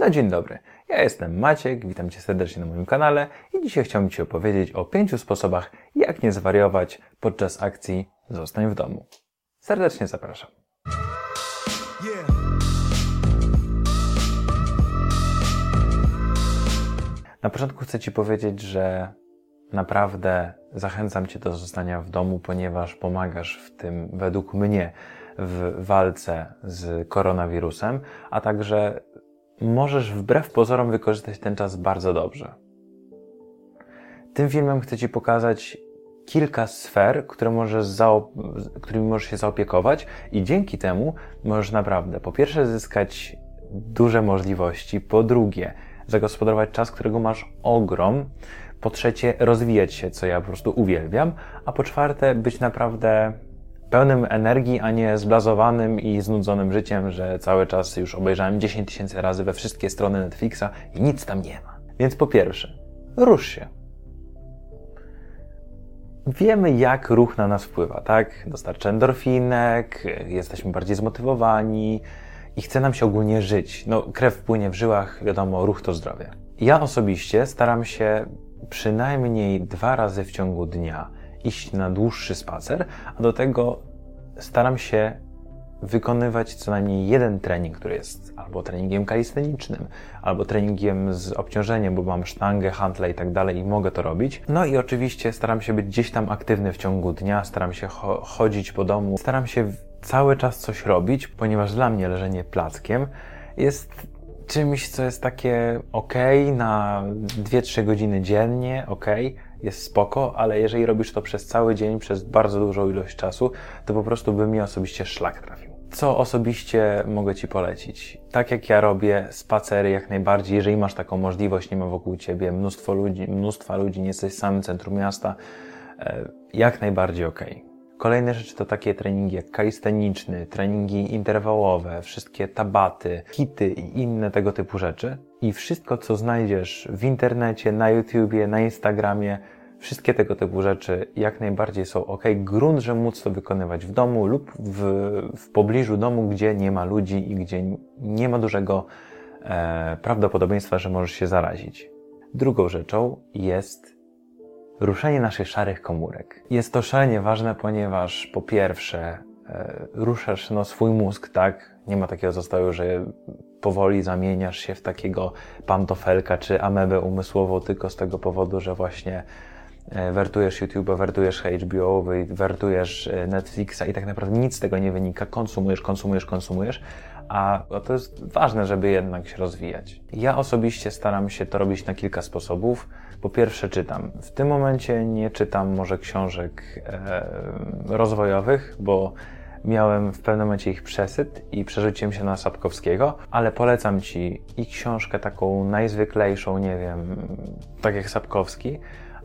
No dzień dobry, ja jestem Maciek, witam Cię serdecznie na moim kanale i dzisiaj chciałbym Ci opowiedzieć o pięciu sposobach, jak nie zwariować podczas akcji Zostań w domu. Serdecznie zapraszam. Na początku chcę Ci powiedzieć, że naprawdę zachęcam Cię do zostania w domu, ponieważ pomagasz w tym, według mnie, w walce z koronawirusem, a także możesz wbrew pozorom wykorzystać ten czas bardzo dobrze. Tym filmem chcę Ci pokazać kilka sfer, które możesz którymi możesz się zaopiekować i dzięki temu możesz naprawdę po pierwsze zyskać duże możliwości, po drugie zagospodarować czas, którego masz ogrom, po trzecie rozwijać się, co ja po prostu uwielbiam, a po czwarte być naprawdę pełnym energii, a nie zblazowanym i znudzonym życiem, że cały czas już obejrzałem 10 tysięcy razy we wszystkie strony Netflixa i nic tam nie ma. Więc po pierwsze, rusz się. Wiemy, jak ruch na nas wpływa, tak? Dostarcza endorfinek, jesteśmy bardziej zmotywowani i chce nam się ogólnie żyć. No, krew płynie w żyłach, wiadomo, ruch to zdrowie. Ja osobiście staram się przynajmniej dwa razy w ciągu dnia iść na dłuższy spacer, a do tego staram się wykonywać co najmniej jeden trening, który jest albo treningiem kalistenicznym, albo treningiem z obciążeniem, bo mam sztangę, hantle i tak dalej i mogę to robić. No i oczywiście staram się być gdzieś tam aktywny w ciągu dnia, staram się cho chodzić po domu, staram się cały czas coś robić, ponieważ dla mnie leżenie plackiem jest czymś, co jest takie ok na 2-3 godziny dziennie, ok, jest spoko, ale jeżeli robisz to przez cały dzień, przez bardzo dużą ilość czasu, to po prostu by mi osobiście szlak trafił. Co osobiście mogę Ci polecić? Tak jak ja robię spacery jak najbardziej, jeżeli masz taką możliwość, nie ma wokół Ciebie mnóstwo ludzi, mnóstwa ludzi, nie jesteś w samym centrum miasta, e, jak najbardziej ok. Kolejne rzeczy to takie treningi jak kalisteniczny, treningi interwałowe, wszystkie tabaty, hity i inne tego typu rzeczy. I wszystko, co znajdziesz w internecie, na YouTubie, na Instagramie, wszystkie tego typu rzeczy jak najbardziej są ok. Grunt, że móc to wykonywać w domu lub w, w pobliżu domu, gdzie nie ma ludzi i gdzie nie ma dużego e, prawdopodobieństwa, że możesz się zarazić. Drugą rzeczą jest ruszenie naszych szarych komórek. Jest to szalenie ważne, ponieważ po pierwsze e, ruszasz no, swój mózg, tak? Nie ma takiego zostało, że powoli zamieniasz się w takiego pantofelka czy amebę umysłową tylko z tego powodu, że właśnie e, wertujesz YouTube, wertujesz HBO, wertujesz e, Netflixa i tak naprawdę nic z tego nie wynika. Konsumujesz, konsumujesz, konsumujesz, a to jest ważne, żeby jednak się rozwijać. Ja osobiście staram się to robić na kilka sposobów. Po pierwsze czytam. W tym momencie nie czytam może książek e, rozwojowych, bo miałem w pewnym momencie ich przesyt i przerzuciłem się na Sapkowskiego, ale polecam Ci i książkę taką najzwyklejszą, nie wiem, tak jak Sapkowski,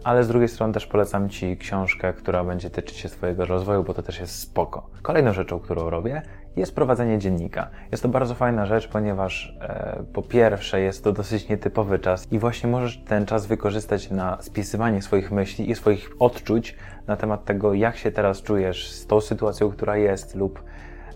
ale z drugiej strony też polecam Ci książkę, która będzie tyczyć się Twojego rozwoju, bo to też jest spoko. Kolejną rzeczą, którą robię, jest prowadzenie dziennika. Jest to bardzo fajna rzecz, ponieważ e, po pierwsze jest to dosyć nietypowy czas i właśnie możesz ten czas wykorzystać na spisywanie swoich myśli i swoich odczuć na temat tego, jak się teraz czujesz z tą sytuacją, która jest lub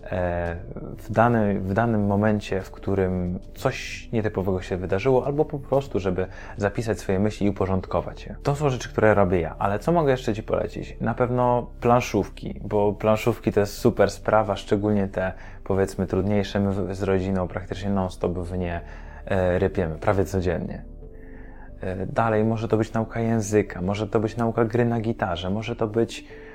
w, dany, w danym momencie, w którym coś nietypowego się wydarzyło, albo po prostu, żeby zapisać swoje myśli i uporządkować je. To są rzeczy, które robię ja, ale co mogę jeszcze Ci polecić? Na pewno planszówki, bo planszówki to jest super sprawa, szczególnie te powiedzmy trudniejsze. My z rodziną praktycznie non-stop w nie e, rypiemy, prawie codziennie. E, dalej może to być nauka języka, może to być nauka gry na gitarze, może to być E,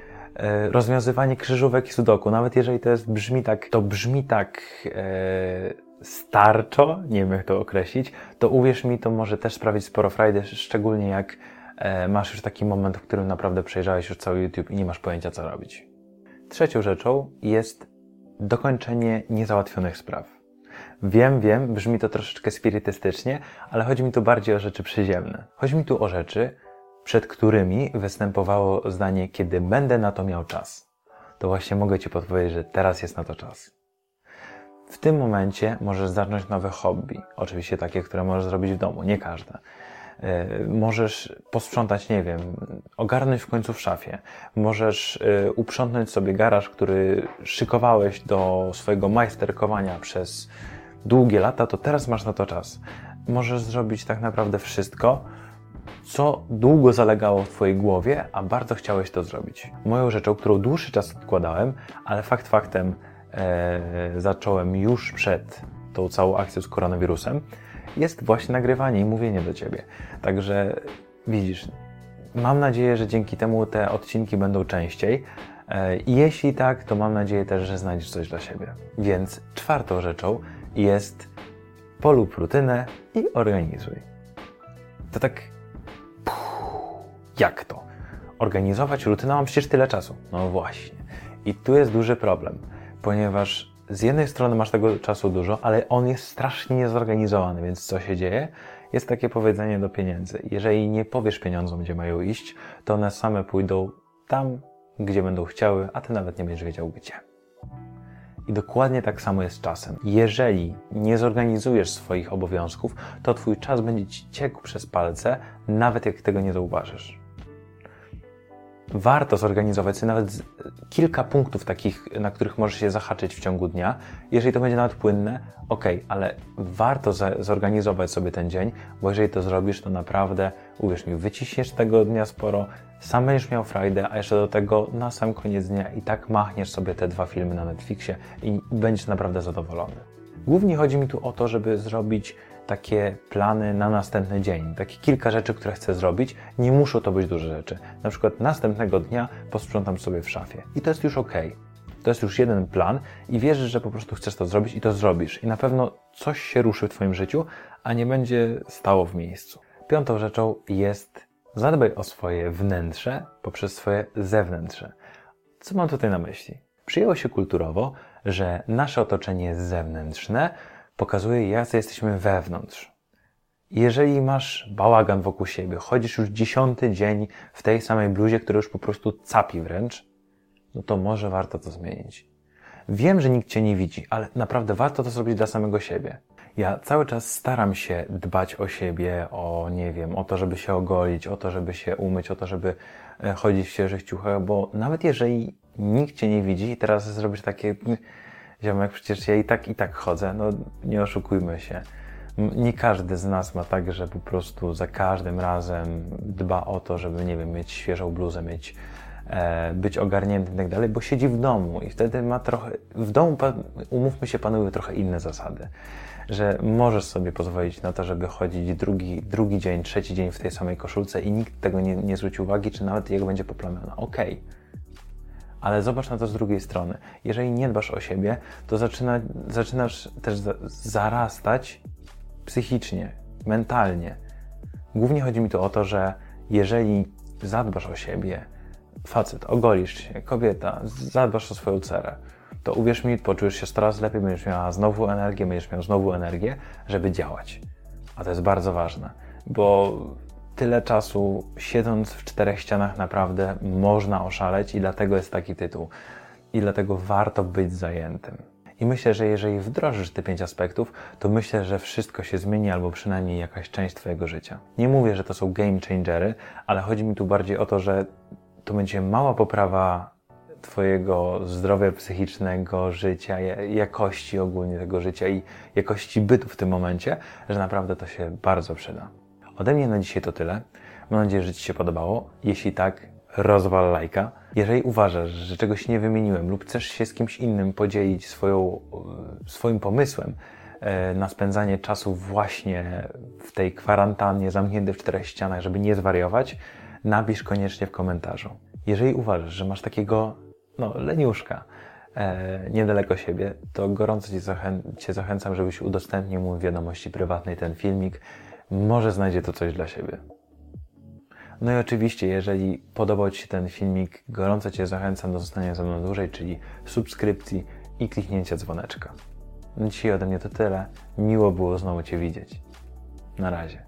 rozwiązywanie krzyżówek i sudoku, nawet jeżeli to jest, brzmi tak, to brzmi tak e, starczo, nie wiem jak to określić, to uwierz mi, to może też sprawić sporo frajdy, szczególnie jak e, masz już taki moment, w którym naprawdę przejrzałeś już cały YouTube i nie masz pojęcia co robić. Trzecią rzeczą jest dokończenie niezałatwionych spraw. Wiem, wiem, brzmi to troszeczkę spirytystycznie, ale chodzi mi tu bardziej o rzeczy przyziemne. Chodzi mi tu o rzeczy, przed którymi występowało zdanie, kiedy będę na to miał czas. To właśnie mogę Ci podpowiedzieć, że teraz jest na to czas. W tym momencie możesz zacząć nowe hobby. Oczywiście takie, które możesz zrobić w domu, nie każde. E, możesz posprzątać, nie wiem, ogarnąć w końcu w szafie. Możesz e, uprzątnąć sobie garaż, który szykowałeś do swojego majsterkowania przez długie lata, to teraz masz na to czas. Możesz zrobić tak naprawdę wszystko, co długo zalegało w Twojej głowie, a bardzo chciałeś to zrobić. Moją rzeczą, którą dłuższy czas odkładałem, ale fakt faktem e, zacząłem już przed tą całą akcją z koronawirusem, jest właśnie nagrywanie i mówienie do Ciebie. Także widzisz, mam nadzieję, że dzięki temu te odcinki będą częściej. E, jeśli tak, to mam nadzieję też, że znajdziesz coś dla siebie. Więc czwartą rzeczą jest polub rutynę i organizuj. To tak. Jak to? Organizować rutynę mam przecież tyle czasu. No właśnie. I tu jest duży problem, ponieważ z jednej strony masz tego czasu dużo, ale on jest strasznie niezorganizowany, więc co się dzieje? Jest takie powiedzenie do pieniędzy. Jeżeli nie powiesz pieniądzom, gdzie mają iść, to one same pójdą tam, gdzie będą chciały, a ty nawet nie będziesz wiedział gdzie. I dokładnie tak samo jest z czasem. Jeżeli nie zorganizujesz swoich obowiązków, to twój czas będzie ci ciekł przez palce, nawet jak tego nie zauważysz warto zorganizować sobie nawet kilka punktów takich, na których możesz się zahaczyć w ciągu dnia. Jeżeli to będzie nawet płynne, ok, ale warto zorganizować sobie ten dzień, bo jeżeli to zrobisz, to naprawdę, uwierz mi, wyciśniesz tego dnia sporo, sam będziesz miał frajdę, a jeszcze do tego na sam koniec dnia i tak machniesz sobie te dwa filmy na Netflixie i będziesz naprawdę zadowolony. Głównie chodzi mi tu o to, żeby zrobić takie plany na następny dzień, takie kilka rzeczy, które chcę zrobić. Nie muszą to być duże rzeczy. Na przykład następnego dnia posprzątam sobie w szafie i to jest już ok. To jest już jeden plan i wierzysz, że po prostu chcesz to zrobić i to zrobisz. I na pewno coś się ruszy w Twoim życiu, a nie będzie stało w miejscu. Piątą rzeczą jest zadbaj o swoje wnętrze poprzez swoje zewnętrze. Co mam tutaj na myśli? Przyjęło się kulturowo, że nasze otoczenie zewnętrzne pokazuje, jacy jesteśmy wewnątrz. Jeżeli masz bałagan wokół siebie, chodzisz już dziesiąty dzień w tej samej bluzie, która już po prostu capi wręcz, no to może warto to zmienić. Wiem, że nikt cię nie widzi, ale naprawdę warto to zrobić dla samego siebie. Ja cały czas staram się dbać o siebie, o nie wiem, o to, żeby się ogolić, o to, żeby się umyć, o to, żeby e, chodzić w świeżych ciuchach, bo nawet jeżeli nikt cię nie widzi i teraz zrobisz takie ziomek, przecież ja i tak, i tak chodzę, no nie oszukujmy się. Nie każdy z nas ma tak, że po prostu za każdym razem dba o to, żeby, nie wiem, mieć świeżą bluzę, mieć, e, być ogarniętym i tak dalej, bo siedzi w domu i wtedy ma trochę, w domu, umówmy się, panują trochę inne zasady, że możesz sobie pozwolić na to, żeby chodzić drugi, drugi dzień, trzeci dzień w tej samej koszulce i nikt tego nie, nie zwróci uwagi, czy nawet jego będzie poplamiona. Okej. Okay ale zobacz na to z drugiej strony. Jeżeli nie dbasz o siebie, to zaczyna, zaczynasz też zarastać psychicznie, mentalnie. Głównie chodzi mi tu o to, że jeżeli zadbasz o siebie, facet, ogolisz się, kobieta, zadbasz o swoją cerę, to uwierz mi, poczujesz się coraz lepiej, będziesz miała znowu energię, będziesz miał znowu energię, żeby działać. A to jest bardzo ważne, bo tyle czasu siedząc w czterech ścianach naprawdę można oszaleć i dlatego jest taki tytuł. I dlatego warto być zajętym. I myślę, że jeżeli wdrożysz te pięć aspektów, to myślę, że wszystko się zmieni, albo przynajmniej jakaś część Twojego życia. Nie mówię, że to są game changery, ale chodzi mi tu bardziej o to, że to będzie mała poprawa Twojego zdrowia psychicznego, życia, jakości ogólnie tego życia i jakości bytu w tym momencie, że naprawdę to się bardzo przyda. Ode mnie na dzisiaj to tyle. Mam nadzieję, że Ci się podobało. Jeśli tak, rozwal lajka. Jeżeli uważasz, że czegoś nie wymieniłem lub chcesz się z kimś innym podzielić swoją, e, swoim pomysłem e, na spędzanie czasu właśnie w tej kwarantannie, zamknięty w czterech ścianach, żeby nie zwariować, napisz koniecznie w komentarzu. Jeżeli uważasz, że masz takiego no, leniuszka e, niedaleko siebie, to gorąco Cię, zachę cię zachęcam, żebyś udostępnił mu w wiadomości prywatnej ten filmik może znajdzie to coś dla siebie. No i oczywiście, jeżeli podobał Ci się ten filmik, gorąco Cię zachęcam do zostania ze mną dłużej, czyli subskrypcji i kliknięcia dzwoneczka. Dzisiaj ode mnie to tyle. Miło było znowu Cię widzieć. Na razie.